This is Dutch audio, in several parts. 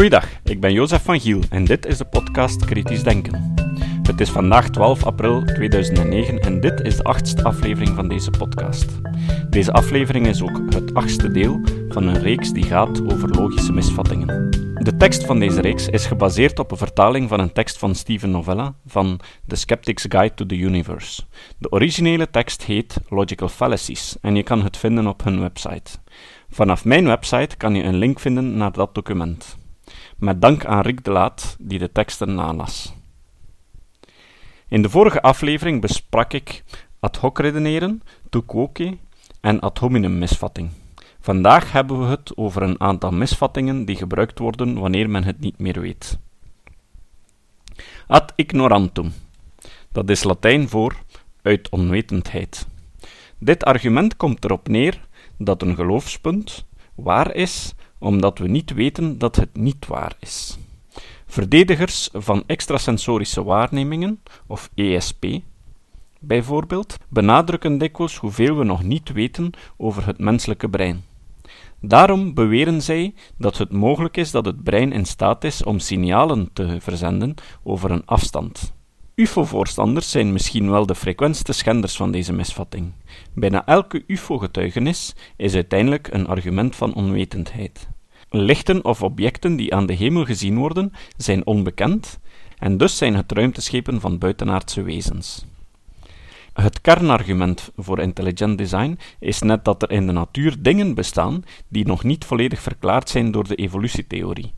Goeiedag, ik ben Jozef van Giel en dit is de podcast Kritisch Denken. Het is vandaag 12 april 2009 en dit is de achtste aflevering van deze podcast. Deze aflevering is ook het achtste deel van een reeks die gaat over logische misvattingen. De tekst van deze reeks is gebaseerd op een vertaling van een tekst van Steven Novella van The Skeptic's Guide to the Universe. De originele tekst heet Logical Fallacies en je kan het vinden op hun website. Vanaf mijn website kan je een link vinden naar dat document. Met dank aan Rick de Laat, die de teksten nalas. In de vorige aflevering besprak ik ad hoc redeneren, tukwoke en ad hominem misvatting. Vandaag hebben we het over een aantal misvattingen die gebruikt worden wanneer men het niet meer weet. Ad ignorantum. Dat is Latijn voor uit onwetendheid. Dit argument komt erop neer dat een geloofspunt waar is omdat we niet weten dat het niet waar is. Verdedigers van extrasensorische waarnemingen, of ESP, bijvoorbeeld, benadrukken dikwijls hoeveel we nog niet weten over het menselijke brein. Daarom beweren zij dat het mogelijk is dat het brein in staat is om signalen te verzenden over een afstand. UFO-voorstanders zijn misschien wel de frequentste schenders van deze misvatting. Bijna elke UFO-getuigenis is uiteindelijk een argument van onwetendheid. Lichten of objecten die aan de hemel gezien worden, zijn onbekend en dus zijn het ruimteschepen van buitenaardse wezens. Het kernargument voor intelligent design is net dat er in de natuur dingen bestaan die nog niet volledig verklaard zijn door de evolutietheorie.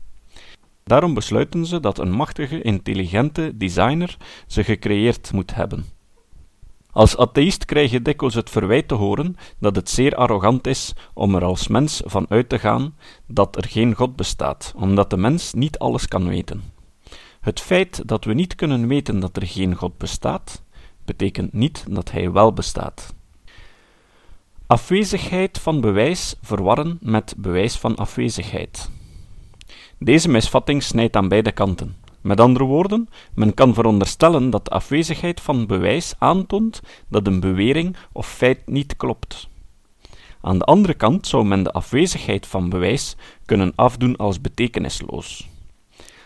Daarom besluiten ze dat een machtige, intelligente designer ze gecreëerd moet hebben. Als atheïst krijg je dikwijls het verwijt te horen dat het zeer arrogant is om er als mens van uit te gaan dat er geen God bestaat, omdat de mens niet alles kan weten. Het feit dat we niet kunnen weten dat er geen God bestaat, betekent niet dat hij wel bestaat. Afwezigheid van bewijs verwarren met bewijs van afwezigheid. Deze misvatting snijdt aan beide kanten. Met andere woorden, men kan veronderstellen dat de afwezigheid van bewijs aantoont dat een bewering of feit niet klopt. Aan de andere kant zou men de afwezigheid van bewijs kunnen afdoen als betekenisloos.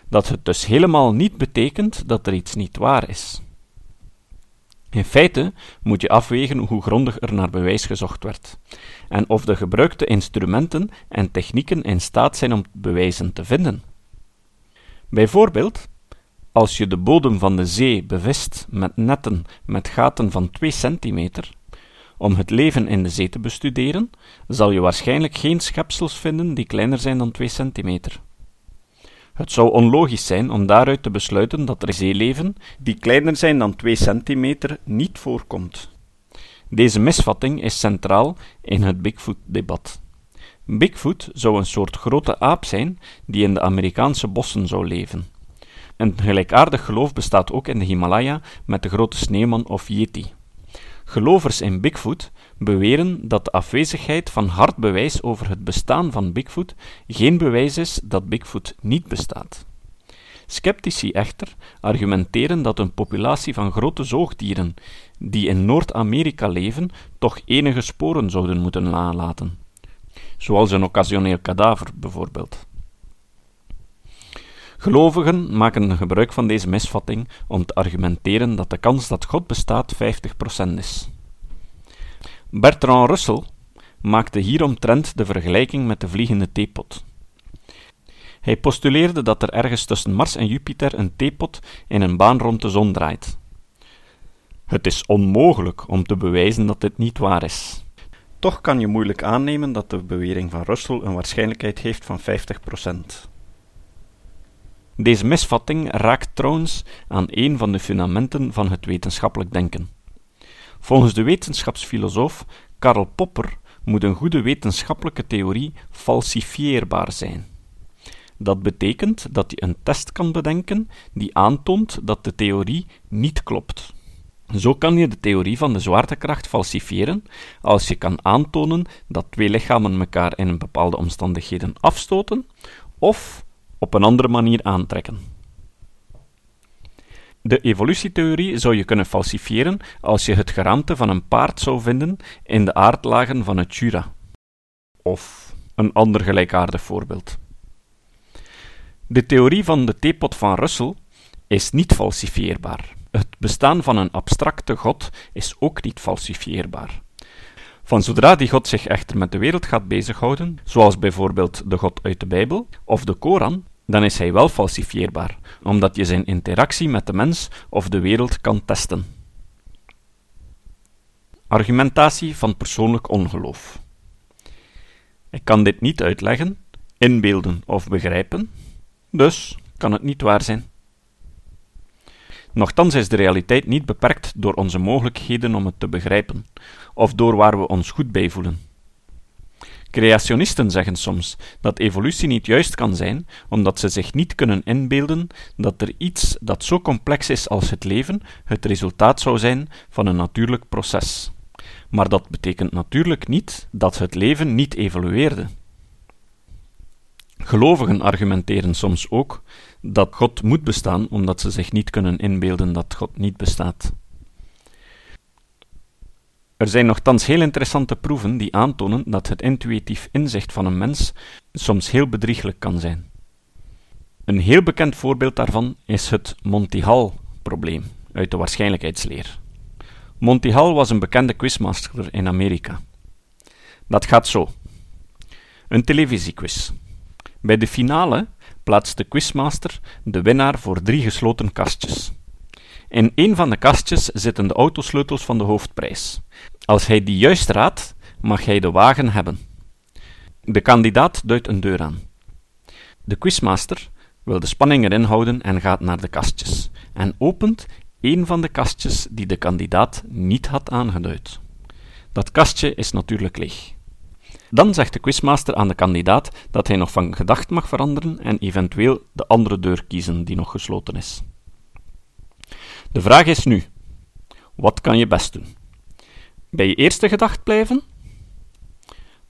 Dat het dus helemaal niet betekent dat er iets niet waar is. In feite moet je afwegen hoe grondig er naar bewijs gezocht werd, en of de gebruikte instrumenten en technieken in staat zijn om bewijzen te vinden. Bijvoorbeeld, als je de bodem van de zee bevist met netten met gaten van 2 centimeter, om het leven in de zee te bestuderen, zal je waarschijnlijk geen schepsels vinden die kleiner zijn dan 2 centimeter. Het zou onlogisch zijn om daaruit te besluiten dat er zeeleven die kleiner zijn dan 2 centimeter niet voorkomt. Deze misvatting is centraal in het Bigfoot-debat. Bigfoot zou een soort grote aap zijn die in de Amerikaanse bossen zou leven. Een gelijkaardig geloof bestaat ook in de Himalaya met de grote sneeuwman of yeti. Gelovers in Bigfoot beweren dat de afwezigheid van hard bewijs over het bestaan van Bigfoot geen bewijs is dat Bigfoot niet bestaat. Sceptici echter argumenteren dat een populatie van grote zoogdieren die in Noord-Amerika leven toch enige sporen zouden moeten nalaten, zoals een occasioneel kadaver bijvoorbeeld. Gelovigen maken gebruik van deze misvatting om te argumenteren dat de kans dat God bestaat 50% is. Bertrand Russell maakte hieromtrent de vergelijking met de vliegende theepot. Hij postuleerde dat er ergens tussen Mars en Jupiter een theepot in een baan rond de zon draait. Het is onmogelijk om te bewijzen dat dit niet waar is. Toch kan je moeilijk aannemen dat de bewering van Russell een waarschijnlijkheid heeft van 50%. Deze misvatting raakt trouwens aan een van de fundamenten van het wetenschappelijk denken. Volgens de wetenschapsfilosoof Karl Popper moet een goede wetenschappelijke theorie falsifieerbaar zijn. Dat betekent dat je een test kan bedenken die aantoont dat de theorie niet klopt. Zo kan je de theorie van de zwaartekracht falsifiëren als je kan aantonen dat twee lichamen elkaar in bepaalde omstandigheden afstoten, of op een andere manier aantrekken. De evolutietheorie zou je kunnen falsifiëren als je het geraamte van een paard zou vinden in de aardlagen van het Jura. Of een ander gelijkaardig voorbeeld. De theorie van de theepot van Russell is niet falsifieerbaar. Het bestaan van een abstracte God is ook niet falsifieerbaar. Van zodra die God zich echter met de wereld gaat bezighouden, zoals bijvoorbeeld de God uit de Bijbel of de Koran, dan is hij wel falsifieerbaar, omdat je zijn interactie met de mens of de wereld kan testen. Argumentatie van persoonlijk ongeloof. Ik kan dit niet uitleggen, inbeelden of begrijpen, dus kan het niet waar zijn. Nochtans is de realiteit niet beperkt door onze mogelijkheden om het te begrijpen, of door waar we ons goed bij voelen. Creationisten zeggen soms dat evolutie niet juist kan zijn, omdat ze zich niet kunnen inbeelden dat er iets dat zo complex is als het leven het resultaat zou zijn van een natuurlijk proces. Maar dat betekent natuurlijk niet dat het leven niet evolueerde. Gelovigen argumenteren soms ook dat God moet bestaan omdat ze zich niet kunnen inbeelden dat God niet bestaat. Er zijn nogthans heel interessante proeven die aantonen dat het intuïtief inzicht van een mens soms heel bedrieglijk kan zijn. Een heel bekend voorbeeld daarvan is het Monty Hall-probleem uit de waarschijnlijkheidsleer. Monty Hall was een bekende quizmaster in Amerika. Dat gaat zo: een televisiequiz. Bij de finale plaatst de quizmaster de winnaar voor drie gesloten kastjes. In een van de kastjes zitten de autosleutels van de hoofdprijs. Als hij die juist raadt, mag hij de wagen hebben. De kandidaat duidt een deur aan. De quizmaster wil de spanning erin houden en gaat naar de kastjes en opent een van de kastjes die de kandidaat niet had aangeduid. Dat kastje is natuurlijk leeg. Dan zegt de quizmaster aan de kandidaat dat hij nog van gedacht mag veranderen en eventueel de andere deur kiezen die nog gesloten is. De vraag is nu: wat kan je best doen? Bij je eerste gedacht blijven?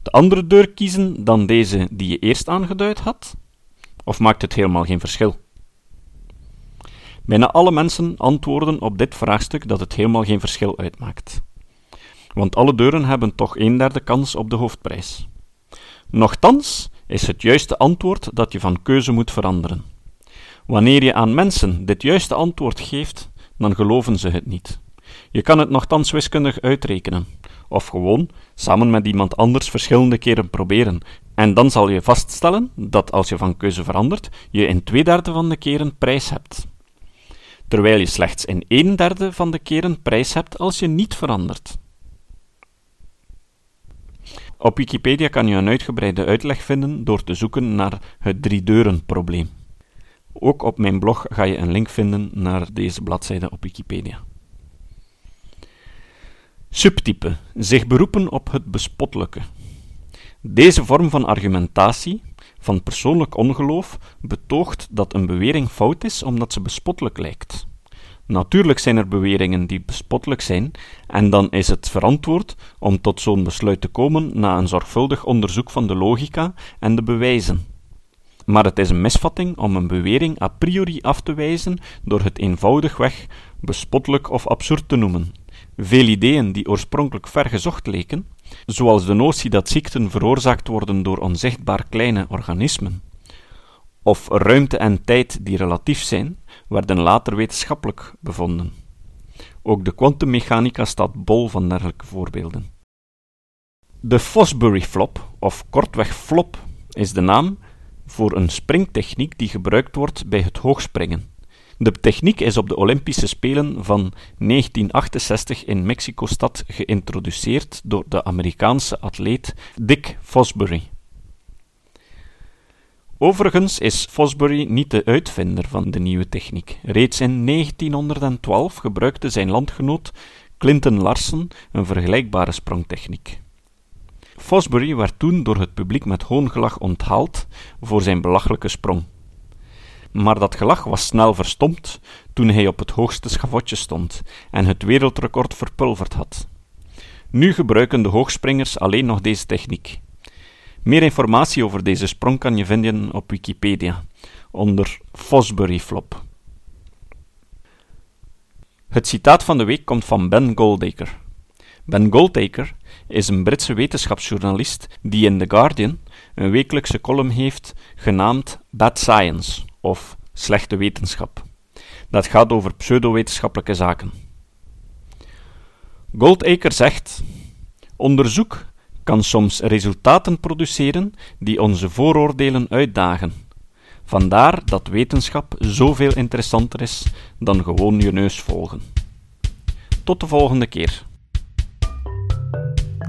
De andere deur kiezen dan deze die je eerst aangeduid had? Of maakt het helemaal geen verschil? Bijna alle mensen antwoorden op dit vraagstuk dat het helemaal geen verschil uitmaakt. Want alle deuren hebben toch een derde kans op de hoofdprijs. Nochtans is het juiste antwoord dat je van keuze moet veranderen. Wanneer je aan mensen dit juiste antwoord geeft, dan geloven ze het niet. Je kan het nogthans wiskundig uitrekenen, of gewoon samen met iemand anders verschillende keren proberen, en dan zal je vaststellen dat als je van keuze verandert, je in twee derde van de keren prijs hebt. Terwijl je slechts in een derde van de keren prijs hebt als je niet verandert. Op Wikipedia kan je een uitgebreide uitleg vinden door te zoeken naar het drie-deuren-probleem. Ook op mijn blog ga je een link vinden naar deze bladzijde op Wikipedia. Subtype: zich beroepen op het bespottelijke. Deze vorm van argumentatie, van persoonlijk ongeloof, betoogt dat een bewering fout is omdat ze bespottelijk lijkt. Natuurlijk zijn er beweringen die bespottelijk zijn, en dan is het verantwoord om tot zo'n besluit te komen na een zorgvuldig onderzoek van de logica en de bewijzen. Maar het is een misvatting om een bewering a priori af te wijzen door het eenvoudigweg bespottelijk of absurd te noemen. Veel ideeën die oorspronkelijk ver gezocht leken, zoals de notie dat ziekten veroorzaakt worden door onzichtbaar kleine organismen, of ruimte en tijd die relatief zijn, werden later wetenschappelijk bevonden. Ook de kwantummechanica staat bol van dergelijke voorbeelden. De Fosbury flop, of kortweg flop, is de naam voor een springtechniek die gebruikt wordt bij het hoogspringen. De techniek is op de Olympische Spelen van 1968 in Mexico-stad geïntroduceerd door de Amerikaanse atleet Dick Fosbury. Overigens is Fosbury niet de uitvinder van de nieuwe techniek. Reeds in 1912 gebruikte zijn landgenoot Clinton Larsen een vergelijkbare sprongtechniek. Fosbury werd toen door het publiek met hoongelach onthaald voor zijn belachelijke sprong. Maar dat gelach was snel verstomd toen hij op het hoogste schavotje stond en het wereldrecord verpulverd had. Nu gebruiken de hoogspringers alleen nog deze techniek. Meer informatie over deze sprong kan je vinden op Wikipedia onder Fosbury Flop. Het citaat van de week komt van Ben Goldacre. Ben Goldacre is een Britse wetenschapsjournalist die in The Guardian een wekelijkse column heeft genaamd Bad Science of slechte wetenschap. Dat gaat over pseudowetenschappelijke zaken. Goldacre zegt: Onderzoek kan soms resultaten produceren die onze vooroordelen uitdagen. Vandaar dat wetenschap zoveel interessanter is dan gewoon je neus volgen. Tot de volgende keer.